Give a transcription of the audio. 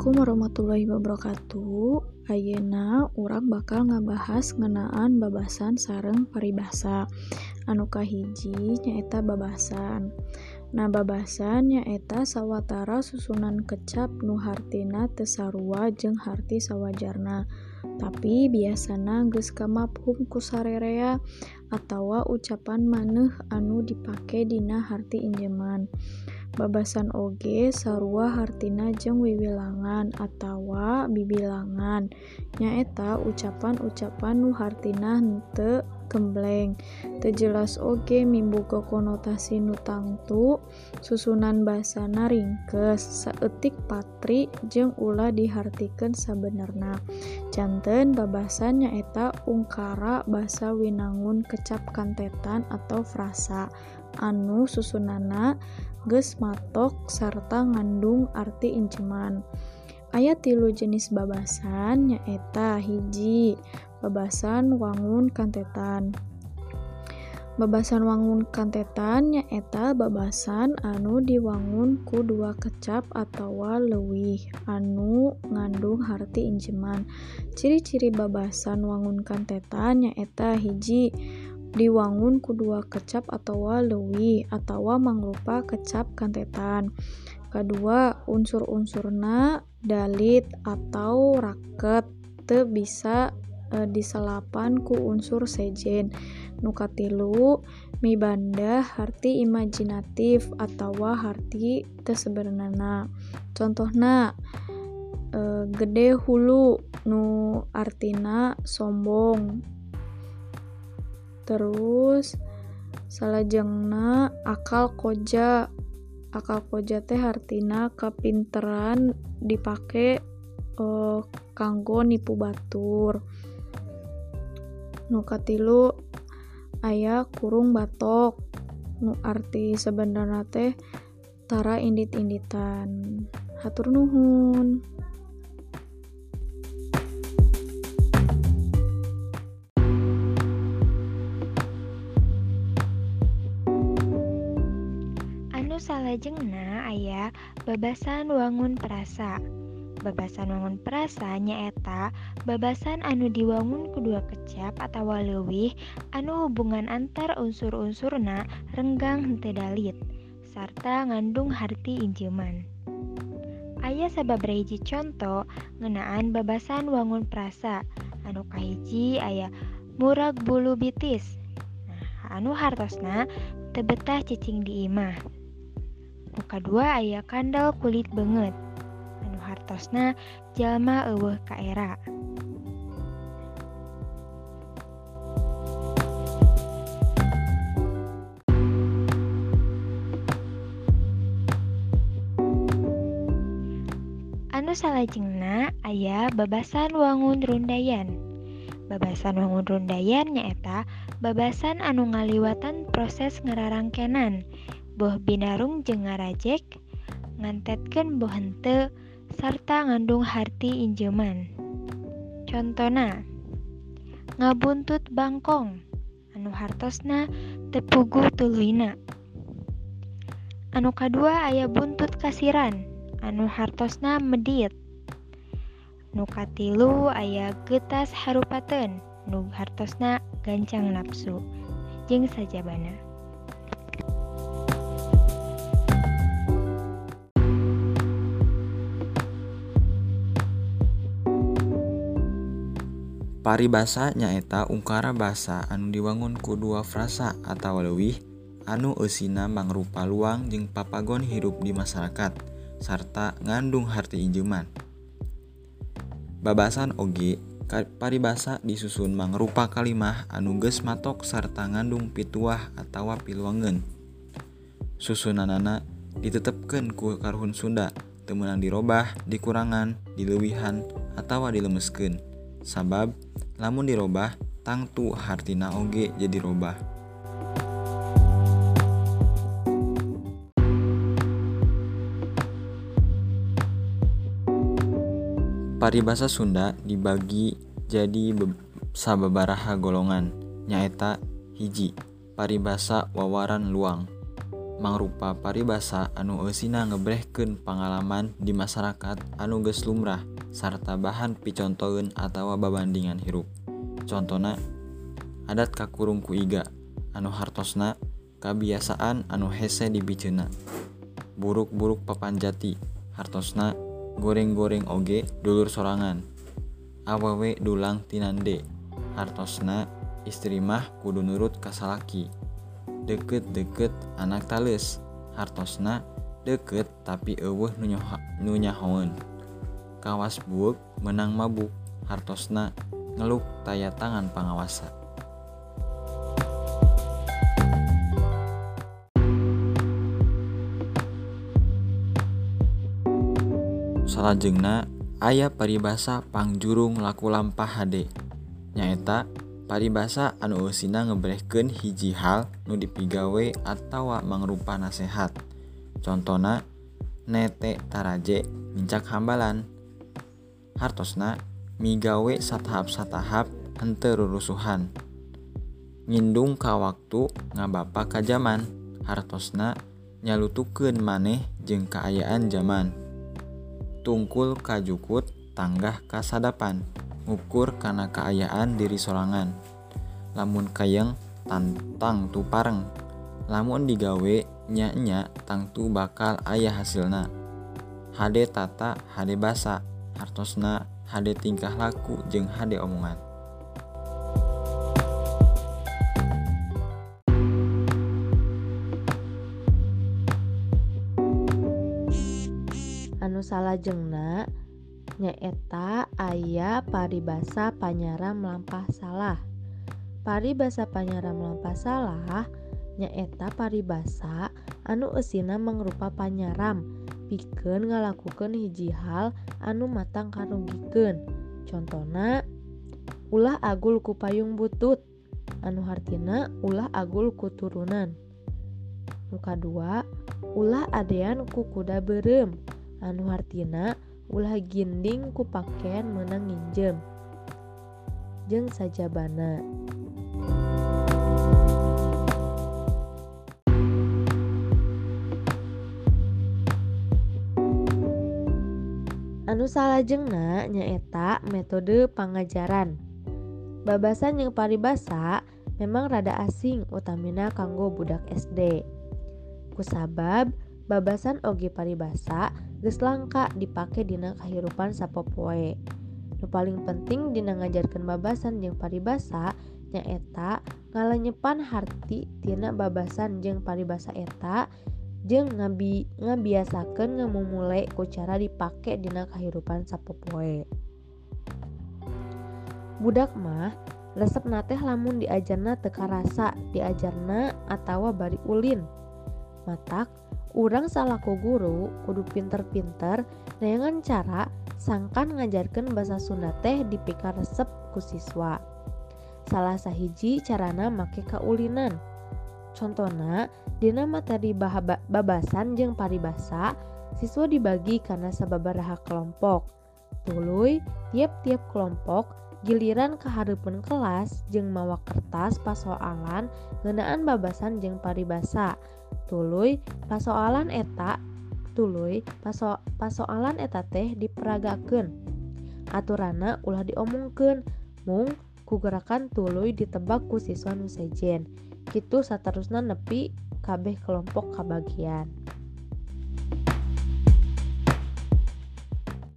Assalamualaikum warahmatullahi wabarakatuh. Ayeuna urang bakal ngabahas ngenaan babasan sareng paribasa. Anu kahiji nyaeta babasan. Nah babasan nyaeta sawatara susunan kecap nu hartina tesarua jeung harti sawajarna. Tapi biasana geus kamabhum ku sararea atawa ucapan maneh anu dipake dina harti injeman. Babasan oge sarua hartina jeung wiwilangan atawa bibilangan. Nyaeta ucapan-ucapan nu hartina henteu gembleng teu jelas oge miboga konotasi nu tangtu susunan basana ringkes. Saeutik patri jeung ulah dihartikeun sabenerna. Janten babasan nyaeta ungkara basa winangun kecap kantetan atau frasa. Anu susunana geus matok sarta ngandung arti inceman. Aya tilu jenis babasan nyaeta hiji babasan wangun kantetan. Babasan wangun kantetan nyaeta babasan anu diwangun ku dua kecap atawa leuwih anu ngandung harti injeman. Ciri-ciri babasan wangun kantetan nyaeta hiji diwangun ku dua kecap atawa leuwih atawa mangrupa kecap kantetan. Kadua, unsur-unsurna dalit atau raket teu bisa e, diselapan ku unsur sejen. Nu katilu, mibanda harti imajinatif atawa harti teu sebenarna. Contohna e, gede hulu nu artina sombong terus salajengna akal koja akal koja teh artina kapinteran dipake uh, kanggo nipu batur nu katilu aya kurung batok. Nu arti sebenarnya teh tara indit-inditan. Hatur nuhun. Salajengna aya babasan wangun perasa babasan wangun perasa nyaeta babasan anu diwangun kedua kecap atau lewih anu hubungan antar unsur-unsurna renggang henteu dalit sarta ngandung harti injeman. Ayah sabab hiji contoh ngenaan babasan wangun perasa anu kahiji ayah murag bulu bitis. Nah, anu hartosna tebetah cicing di imah. Muka dua ayah kandal kulit banget. hartosna jalma eueuh ka era. Anu salajengna aya babasan wangun rundayan. Babasan wangun rundayan nyaeta babasan anu ngaliwatan proses ngerarangkenan boh binarung jeung ngarajek boh henteu sarta ngandung harti injeman. Contona ngabuntut Bangkong. Anu hartosna tepugu tuluina anu kadua aya buntut kasiran. Anu hartosna medit. Nu katilu aya getas harupaten. Nu hartosna gancang nafsu jeng sajabana. paribasa nyaeta ungkara basa anu diwangun ku dua frasa atau lewih anu eusina mangrupa luang jeung papagon hirup di masyarakat sarta ngandung harti ijeman babasan oge paribasa disusun mangrupa kalimah anu geus matok sarta ngandung pituah atawa piluangen. Susunanana ditetepkeun ku karhun Sunda temenang dirobah dikurangan dilewihan atau dilemesken Sabab lamun dirobah tangtu hartina oge jadi robah. Paribasa Sunda dibagi jadi sababaraha golongan nyaeta hiji paribasa wawaran luang mangrupa paribasa anu eusina ngebrehkeun pengalaman di masyarakat anu geus lumrah sarta bahan picontoeun atawa babandingan hirup. Contona adat kakurung ku iga anu hartosna kebiasaan anu hese dibiceuna. Buruk-buruk papanjati hartosna goreng-goreng oge dulur sorangan. Awewe dulang tinande hartosna istri mah kudu nurut kasalaki deket-deket anak tales hartosna deket tapi eueuh nu nyahoeun kawas buuk menang mabuk. Hartosna ngeluk taya tangan pangawasa. Salajengna aya paribasa pangjurung laku lampah hade. Nyaeta paribasa anu eusina ngebrehkeun hiji hal nu dipigawe atawa mangrupa nasehat. Nete taraje mincak hambalan hartosna migawe satahap-satahap henteu rurusuhan ngindung ka waktu ngabapa ka zaman hartosna nyalutukeun maneh jeung kaayaan zaman tungkul kajukut tanggah kasadapan ngukur karena keayaan diri sorangan. Lamun kayeng tantang tu pareng lamun digawe nya-nya tangtu bakal ayah hasilna. Hade tata hade basa hartosna hade tingkah laku jeung hade omongan. Anu salajengna nyaeta aya paribasa panyaram melampah salah. Paribasa panyaram melampah salah nyaeta paribasa anu eusina mangrupa panyaram pikeun ngalakukeun hiji hal anu matang karugikeun Contona, ulah agul ku payung butut anu hartina ulah agul ku turunan. Muka dua ulah adean ku kuda berem anu hartina ulah ginding ku pakaian menang nginjem. Jeng saja bana anu salajengna nyaeta metode pengajaran babasan yang paribasa memang rada asing utamina kanggo budak SD kusabab babasan oge paribasa geus langka dipake dina kahirupan sapopoe. Nu paling penting dina ngajarkan babasan jeung paribasa nyaeta ngalanyepan harti tina babasan jeung paribasa eta jeung ngabi ngabiasakeun ngamumule ku cara dipake dina kahirupan sapopoe. Budak mah resep nateh lamun diajarna teka rasa diajarna atawa bari ulin. Matak urang salaku guru kudu pinter-pinter neangan cara sangkan ngajarkan bahasa Sunda teh dipika resep ku siswa. Salah sahiji carana make kaulinan Contona, dina materi bahaba, babasan jeung paribasa, siswa dibagi karena sababaraha kelompok. Tuluy, tiap-tiap kelompok giliran kehareupeun kelas jeung mawa kertas pasoalan ngeunaan babasan jeung paribasa. Tuluy, pasoalan eta tuluy paso, pasoalan eta teh diperagakeun. Aturana ulah diomongkeun mung kugerakan tuluy ditebak ku siswa nu sejen. Kitu saterusna nepi kabeh kelompok kabagian